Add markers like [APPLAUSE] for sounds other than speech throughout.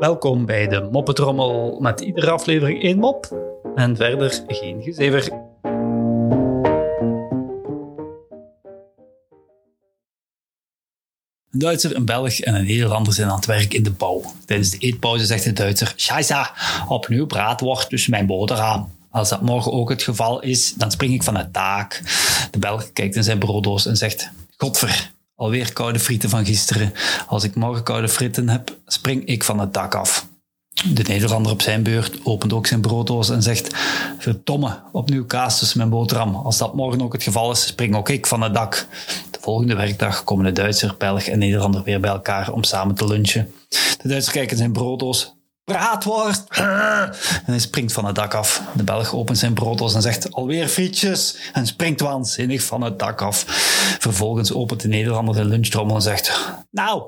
Welkom bij de Moppetrommel met iedere aflevering één mop en verder geen gezever. Een Duitser, een Belg en een Nederlander zijn aan het werk in de bouw. Tijdens de eetpauze zegt de Duitser: Scheisse, opnieuw braadworst tussen mijn boterham. Als dat morgen ook het geval is, dan spring ik van het taak. De Belg kijkt in zijn brooddoos en zegt: Godver, alweer koude frieten van gisteren. Als ik morgen koude fritten heb, spring ik van het dak af. De Nederlander op zijn beurt opent ook zijn brooddoos en zegt: Verdomme, opnieuw kaas tussen mijn boterham. Als dat morgen ook het geval is, spring ook ik van het dak. De volgende werkdag komen de Duitser, Belg en Nederlander weer bij elkaar om samen te lunchen. De Duitser kijkt in zijn brooddoos. Braadworst! [CLEARS THROAT] En hij springt van het dak af. De Belg opent zijn brooddoos en zegt alweer frietjes en springt waanzinnig van het dak af. Vervolgens opent de Nederlander de lunchtrommel en zegt nou,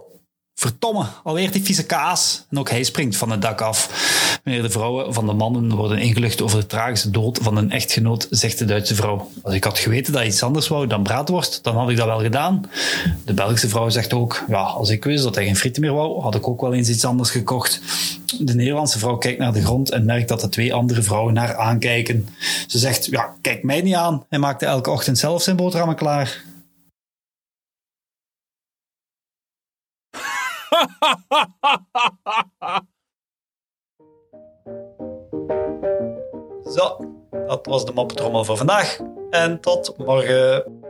Verdomme, alweer die vieze kaas. En ook hij springt van het dak af. Wanneer de vrouwen van de mannen worden ingelucht over de tragische dood van een echtgenoot, zegt de Duitse vrouw. Als ik had geweten dat iets anders wou dan braadworst, dan had ik dat wel gedaan. De Belgische vrouw zegt ook, ja, als ik wist dat hij geen frieten meer wou, had ik ook wel eens iets anders gekocht. De Nederlandse vrouw kijkt naar de grond en merkt dat de twee andere vrouwen naar aankijken. Ze zegt, ja, kijk mij niet aan. Hij maakte elke ochtend zelf zijn boterhammen klaar. [LAUGHS] Zo, dat was de moppetrommel voor vandaag. En tot morgen.